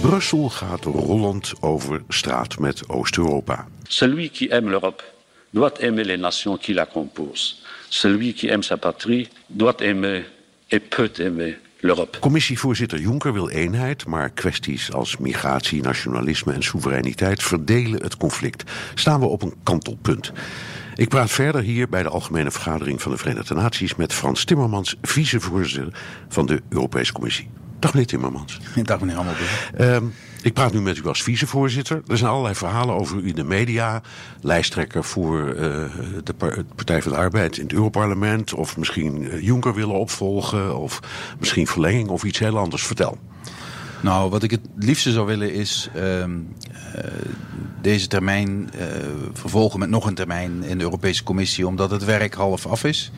Brussel gaat rollend over straat met Oost-Europa. Celui qui aime l'Europe doit aimer les nations qui la composent. Celui qui aime sa patrie doit aimer et peut aimer l'Europe. Commissievoorzitter Juncker wil eenheid, maar kwesties als migratie, nationalisme en soevereiniteit verdelen het conflict. Staan we op een kantelpunt. Ik praat verder hier bij de Algemene Vergadering van de Verenigde Naties met Frans Timmermans, vicevoorzitter van de Europese Commissie. Dag meneer Timmermans. Dag meneer Hammelburg. Um, ik praat nu met u als vicevoorzitter. Er zijn allerlei verhalen over u in de media. Lijsttrekker voor uh, de Partij van de Arbeid in het Europarlement. Of misschien Juncker willen opvolgen. Of misschien verlenging of iets heel anders. Vertel. Nou, wat ik het liefste zou willen is uh, uh, deze termijn uh, vervolgen met nog een termijn in de Europese Commissie, omdat het werk half af is.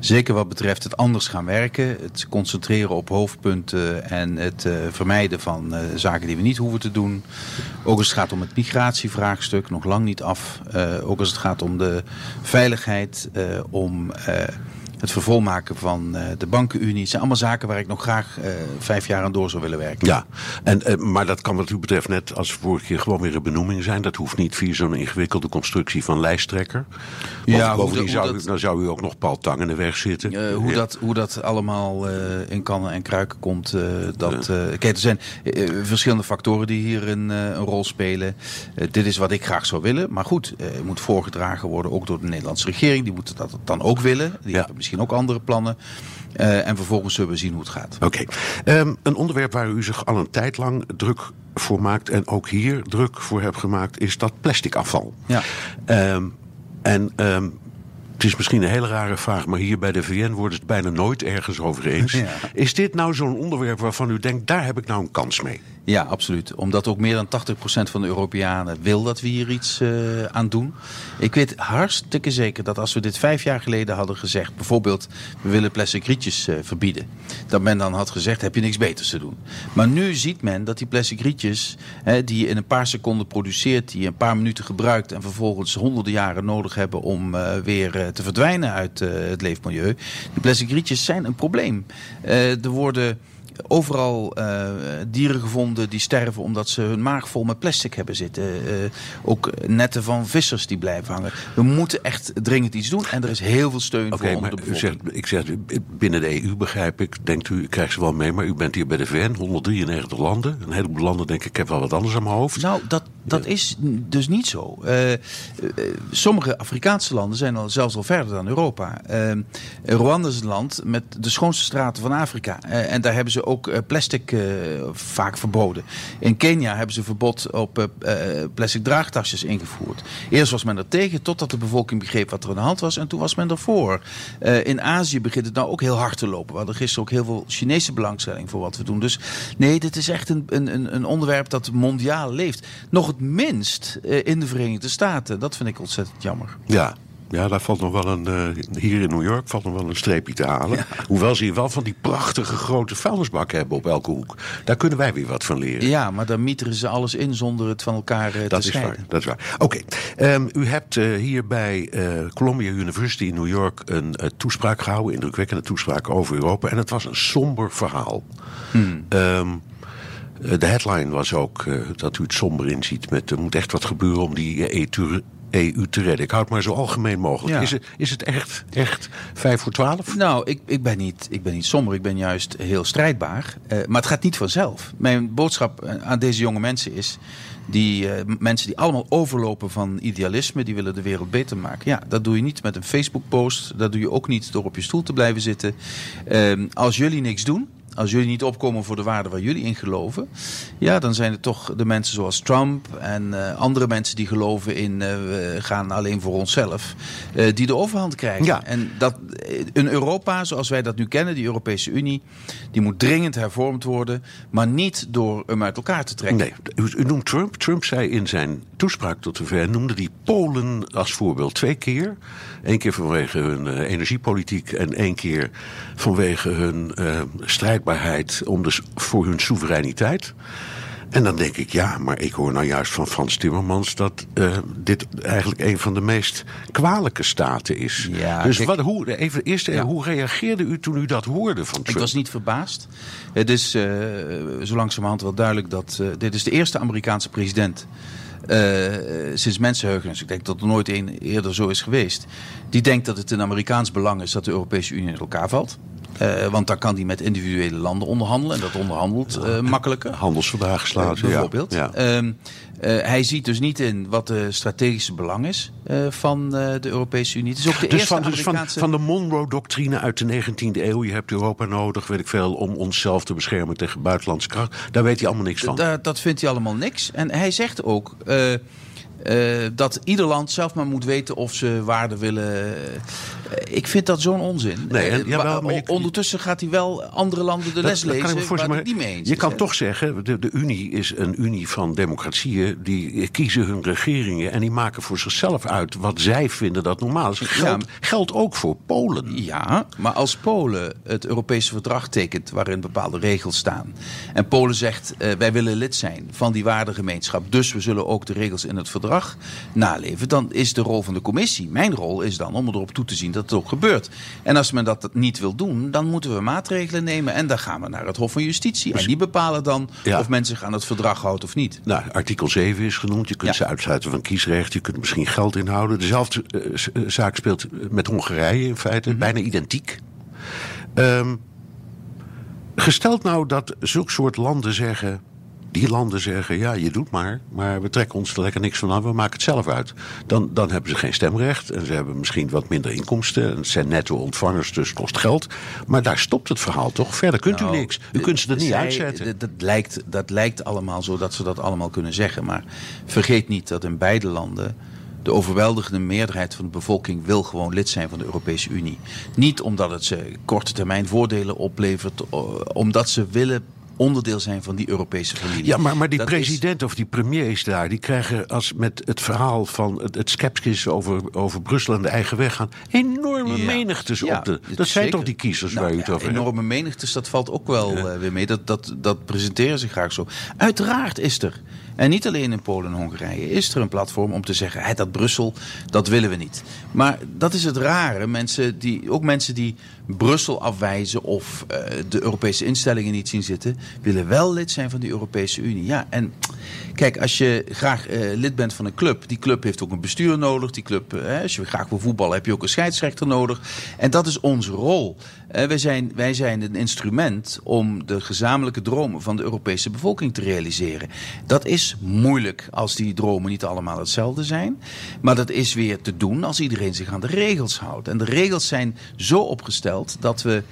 Zeker wat betreft het anders gaan werken, het concentreren op hoofdpunten en het uh, vermijden van zaken die we niet hoeven te doen. Ook als het gaat om het migratievraagstuk, nog lang niet af. Ook als het gaat om de veiligheid, om het vervolmaken van uh, de bankenunie. Het zijn allemaal zaken waar ik nog graag uh, vijf jaar aan door zou willen werken. Ja, en, uh, maar dat kan wat u betreft net als vorige keer gewoon weer een benoeming zijn. Dat hoeft niet via zo'n ingewikkelde constructie van lijsttrekker. Want ja, bovendien zou, dat, u, dan zou u ook nog Paul Tang in de weg zitten. hoe, ja. dat, hoe dat allemaal in kannen en kruiken komt. dat, kijk, er zijn verschillende factoren die hier een, een rol spelen. dit is wat ik graag zou willen. Maar goed, het moet voorgedragen worden ook door de Nederlandse regering. Die moeten dat dan ook willen. Die ja. Misschien ook andere plannen. Uh, en vervolgens zullen we zien hoe het gaat. Oké. Okay. Um, een onderwerp waar u zich al een tijd lang druk voor maakt... en ook hier druk voor hebt gemaakt, is dat plastic afval. Ja. Um, en um, het is misschien een hele rare vraag, maar hier bij de VN worden het bijna nooit ergens over eens. Ja. Is dit nou zo'n onderwerp waarvan u denkt, daar heb ik nou een kans mee? Ja, absoluut. Omdat ook meer dan 80% van de Europeanen wil dat we hier iets uh, aan doen. Ik weet hartstikke zeker dat als we dit vijf jaar geleden hadden gezegd... bijvoorbeeld, we willen plastic rietjes uh, verbieden... dat men dan had gezegd, heb je niks beters te doen. Maar nu ziet men dat die plastic rietjes... Hè, die je in een paar seconden produceert, die je een paar minuten gebruikt... en vervolgens honderden jaren nodig hebben om uh, weer te verdwijnen uit het leefmilieu... die plastic rietjes zijn een probleem. er worden overal uh, dieren gevonden die sterven omdat ze hun maag vol met plastic hebben zitten. Uh, ook netten van vissers die blijven hangen. We moeten echt dringend iets doen en er is heel veel steun okay, voor maar de u zegt, Ik zeg, binnen de EU begrijp ik, denkt u, ik krijg ze wel mee, maar u bent hier bij de VN, 193 landen. Een heleboel landen denk ik, ik heb wel wat anders aan mijn hoofd. Nou, dat, dat is dus niet zo. Uh, sommige Afrikaanse landen zijn al zelfs al verder dan Europa. Rwanda is een land met de schoonste straten van Afrika. en daar hebben ze ook plastic vaak verboden. In Kenia hebben ze verbod op plastic draagtasjes ingevoerd. Eerst was men er tegen, totdat de bevolking begreep wat er aan de hand was. En toen was men ervoor. In Azië begint het nou ook heel hard te lopen. We hadden gisteren ook heel veel Chinese belangstelling voor wat we doen. Dus nee, dit is echt een, een, een onderwerp dat mondiaal leeft. Nog het minst in de Verenigde Staten. Dat vind ik ontzettend jammer. Ja, ja, daar valt nog wel een. Uh, hier in New York valt nog wel een streepje te halen. Ja. Hoewel ze hier wel van die prachtige grote vuilnisbakken hebben op elke hoek. Daar kunnen wij weer wat van leren. Ja, maar dan mieteren ze alles in zonder het van elkaar uh, dat te is scheiden. Waar, dat is waar. Oké, okay. um, u hebt uh, hier bij Columbia University in New York een toespraak gehouden, indrukwekkende toespraak over Europa. En het was een somber verhaal. Hmm. Um, de headline was ook dat u het somber inziet met er moet echt wat gebeuren om die EU EU te redden. Ik houd maar zo algemeen mogelijk. Ja. Is, het, is het echt, echt vijf voor twaalf? Nou, ik, ik, ben niet, ik ben niet somber. Ik ben juist heel strijdbaar. Uh, maar het gaat niet vanzelf. Mijn boodschap aan deze jonge mensen is... Die uh, mensen die allemaal overlopen van idealisme, die willen de wereld beter maken. Ja, dat doe je niet met een Facebook-post. Dat doe je ook niet door op je stoel te blijven zitten. Uh, als jullie niks doen, als jullie niet opkomen voor de waarden waar jullie in geloven, ja, dan zijn het toch de mensen zoals Trump en uh, andere mensen die geloven in uh, we gaan alleen voor onszelf, uh, die de overhand krijgen. Ja. En dat een Europa zoals wij dat nu kennen, die Europese Unie, die moet dringend hervormd worden, maar niet door hem uit elkaar te trekken. Nee, u, u noemt Trump. Trump zei in zijn toespraak tot de VN, noemde die Polen als voorbeeld twee keer. Eén keer vanwege hun energiepolitiek en één keer vanwege hun om dus voor hun soevereiniteit. En dan denk ik, ja, maar ik hoor nou juist van Frans Timmermans dat uh, dit eigenlijk een van de meest kwalijke staten is. Ja, dus kijk, wat, hoe, even, eerst, ja. hoe reageerde u toen u dat hoorde van Trump? Ik was niet verbaasd. Het is uh, zo langzamerhand wel duidelijk dat uh, dit is de eerste Amerikaanse president uh, sinds mensenheugenis, ik denk dat er nooit een eerder zo is geweest, die denkt dat het een Amerikaans belang is dat de Europese Unie in elkaar valt. Uh, want daar kan hij met individuele landen onderhandelen. En dat onderhandelt uh, makkelijker. Handelsverdragen sluiten, uh, bijvoorbeeld. Ja. Uh, hij ziet dus niet in wat de strategische belang is van de Europese Unie. Het is ook de dus eerste van, dus van, van de Monroe-doctrine uit de 19e eeuw... je hebt Europa nodig, weet ik veel, om onszelf te beschermen tegen buitenlandse kracht. Daar weet hij allemaal niks van. Da dat vindt hij allemaal niks. En hij zegt ook... Uh, dat ieder land zelf maar moet weten of ze waarde willen. Ik vind dat zo'n onzin. Nee, en, jawel, maar je, ondertussen gaat hij wel andere landen de les dat, lezen dat waar het niet mee eens Je kan toch zeggen, de, de Unie is een unie van democratieën. Die kiezen hun regeringen en die maken voor zichzelf uit wat zij vinden dat normaal is. Geldt, ja, geldt ook voor Polen. Ja, maar als Polen het Europese verdrag tekent waarin bepaalde regels staan. En Polen zegt, wij willen lid zijn van die waardegemeenschap. Dus we zullen ook de regels in het verdrag naleven, dan is de rol van de commissie, mijn rol is dan om erop toe te zien dat het ook gebeurt. En als men dat niet wil doen, dan moeten we maatregelen nemen en dan gaan we naar het Hof van Justitie. En die bepalen dan ja. of men zich aan het verdrag houdt of niet. Nou, artikel 7 is genoemd. Je kunt ja. ze uitsluiten van kiesrecht. Je kunt misschien geld inhouden. Dezelfde uh, zaak speelt met Hongarije in feite. Mm -hmm. Bijna identiek. Um, gesteld nou dat zulke soort landen zeggen die landen zeggen, ja, je doet maar, maar we trekken ons er lekker niks van aan, we maken het zelf uit. Dan, dan hebben ze geen stemrecht en ze hebben misschien wat minder inkomsten. En het zijn netto ontvangers, dus kost geld. Maar daar stopt het verhaal toch? Verder kunt nou, u niks. U kunt ze er niet zij, uitzetten. Dat, dat, lijkt, dat lijkt allemaal zo dat ze dat allemaal kunnen zeggen. Maar vergeet niet dat in beide landen de overweldigende meerderheid van de bevolking wil gewoon lid zijn van de Europese Unie. Niet omdat het ze korte termijn voordelen oplevert, omdat ze willen onderdeel zijn van die Europese familie. Ja, maar, maar die Dat is- president of die premiers daar, die krijgen als met het verhaal van het, het skepsis over, over Brussel en de eigen weg gaan, enorme Ja. menigtes Ja, op de. Dat is zijn zeker. toch die kiezers Nou waar u het over hebt? Enorme menigtes, dat valt ook wel eh, weer mee. Dat, dat, dat presenteren ze graag zo. Uiteraard is er, en niet alleen in Polen en Hongarije, is er een platform om te zeggen: hè, dat Brussel, dat willen we niet. Maar dat is het rare. Mensen die, ook mensen die Brussel afwijzen of eh, de Europese instellingen niet zien zitten, willen wel lid zijn van die Europese Unie. Ja, en kijk, als je graag eh, lid bent van een club, die club heeft ook een bestuur nodig. Die club, eh, als je graag wil voetballen, heb je ook een scheidsrechter nodig. En dat is onze rol. Wij, zijn, wij zijn een instrument om de gezamenlijke dromen van de Europese bevolking te realiseren. Dat is moeilijk als die dromen niet allemaal hetzelfde zijn. Maar dat is weer te doen als iedereen zich aan de regels houdt. En de regels zijn zo opgesteld dat we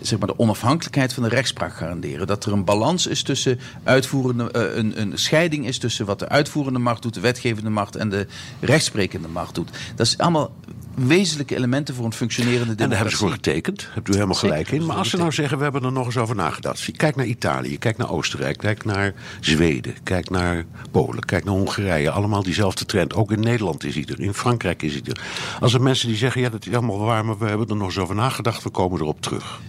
zeg maar, de onafhankelijkheid van de rechtspraak garanderen. Dat er een balans is tussen uitvoerende, eh, een, een scheiding is tussen wat de uitvoerende macht doet, de wetgevende macht en de rechtsprekende macht doet. Dat is allemaal wezenlijke elementen voor een functionerende En daar hebben ze democratie. voor getekend. Hebt u helemaal Zeker, gelijk in. Maar als ze nou zeggen, we hebben er nog eens over nagedacht. Kijk naar Italië, kijk naar Oostenrijk, kijk naar Zweden, kijk naar Polen, kijk naar Hongarije. Allemaal diezelfde trend. Ook in Nederland is hij er, in Frankrijk is hij er. Als er mensen die zeggen, ja dat is allemaal waar, maar we hebben er nog eens over nagedacht, we komen erop terug.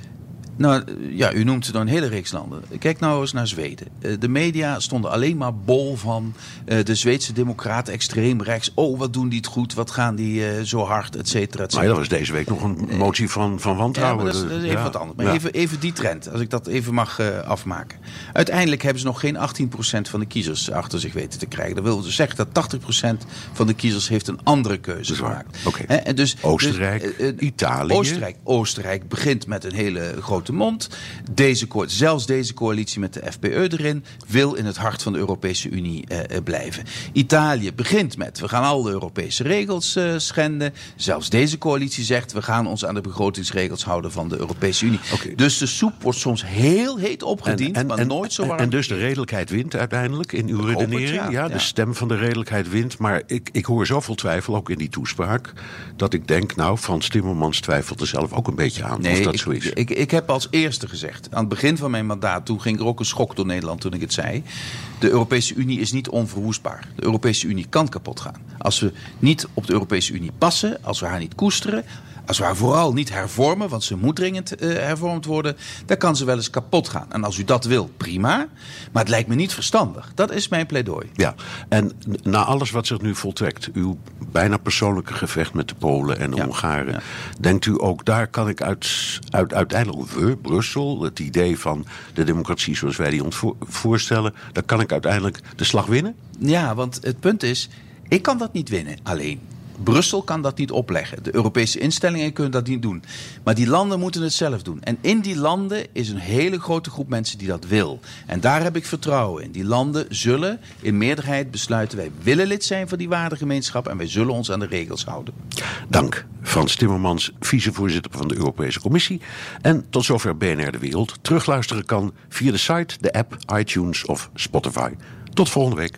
Nou ja, u noemt dan een hele reeks landen. Kijk nou eens naar Zweden. Eh, De media stonden alleen maar bol van eh, de Zweedse democraten extreem rechts. Oh, wat doen die het goed, wat gaan die eh, zo hard, et cetera, et Maar ja, dat was deze week nog een motie van, van Ja, wantrouwen. maar dat is, dat is even Ja. wat anders. Maar Ja. even, even die trend, als ik dat even mag afmaken. Uiteindelijk hebben ze nog geen 18% van de kiezers achter zich weten te krijgen. Dat wil dus zeggen dat 80% van de kiezers heeft een andere keuze gemaakt. En dus, Oostenrijk, dus, eh, Italië. Oostenrijk, Oostenrijk begint met een hele grote mond. Deze, zelfs deze coalitie met de FPE erin wil in het hart van de Europese Unie eh, eh, blijven. Italië begint met we gaan al de Europese regels eh, schenden. Zelfs deze coalitie zegt we gaan ons aan de begrotingsregels houden van de Europese Unie. Dus de soep wordt soms heel heet opgediend, maar nooit zo en- warm. En dus de redelijkheid wint uiteindelijk in uw het, redenering. ja. ja. de stem van de redelijkheid wint. Maar ik, ik hoor zoveel twijfel, ook in die toespraak, dat ik denk, nou, Frans Timmermans twijfelt er zelf ook een beetje aan of dat ik, zo is. Ik, ik heb als eerste gezegd, aan het begin van mijn mandaat, toen ging er ook een schok door Nederland toen ik het zei. De Europese Unie is niet onverwoestbaar. De Europese Unie kan kapot gaan. Als we niet op de Europese Unie passen, als we haar niet koesteren, als we haar vooral niet hervormen, want ze moet dringend eh, hervormd worden, dan kan ze wel eens kapot gaan. En als u dat wil, prima. Maar het lijkt me niet verstandig. Dat is mijn pleidooi. Ja, en na alles wat zich nu voltrekt, uw bijna persoonlijke gevecht met de Polen en de Ja, Hongaren, ja. denkt u ook daar kan ik uit, uit, uiteindelijk, we, Brussel, het idee van de democratie zoals wij die ons voor- voorstellen, daar kan ik uiteindelijk de slag winnen? Ja, want het punt is, ik kan dat niet winnen alleen. Brussel kan dat niet opleggen. De Europese instellingen kunnen dat niet doen. Maar die landen moeten het zelf doen. En in die landen is een hele grote groep mensen die dat wil. En daar heb ik vertrouwen in. Die landen zullen in meerderheid besluiten: wij willen lid zijn van die waardegemeenschap en wij zullen ons aan de regels houden. Dank, Frans Timmermans, vicevoorzitter van de Europese Commissie. En tot zover BNR De Wereld. Terugluisteren kan via de site, de app, iTunes of Spotify. Tot volgende week.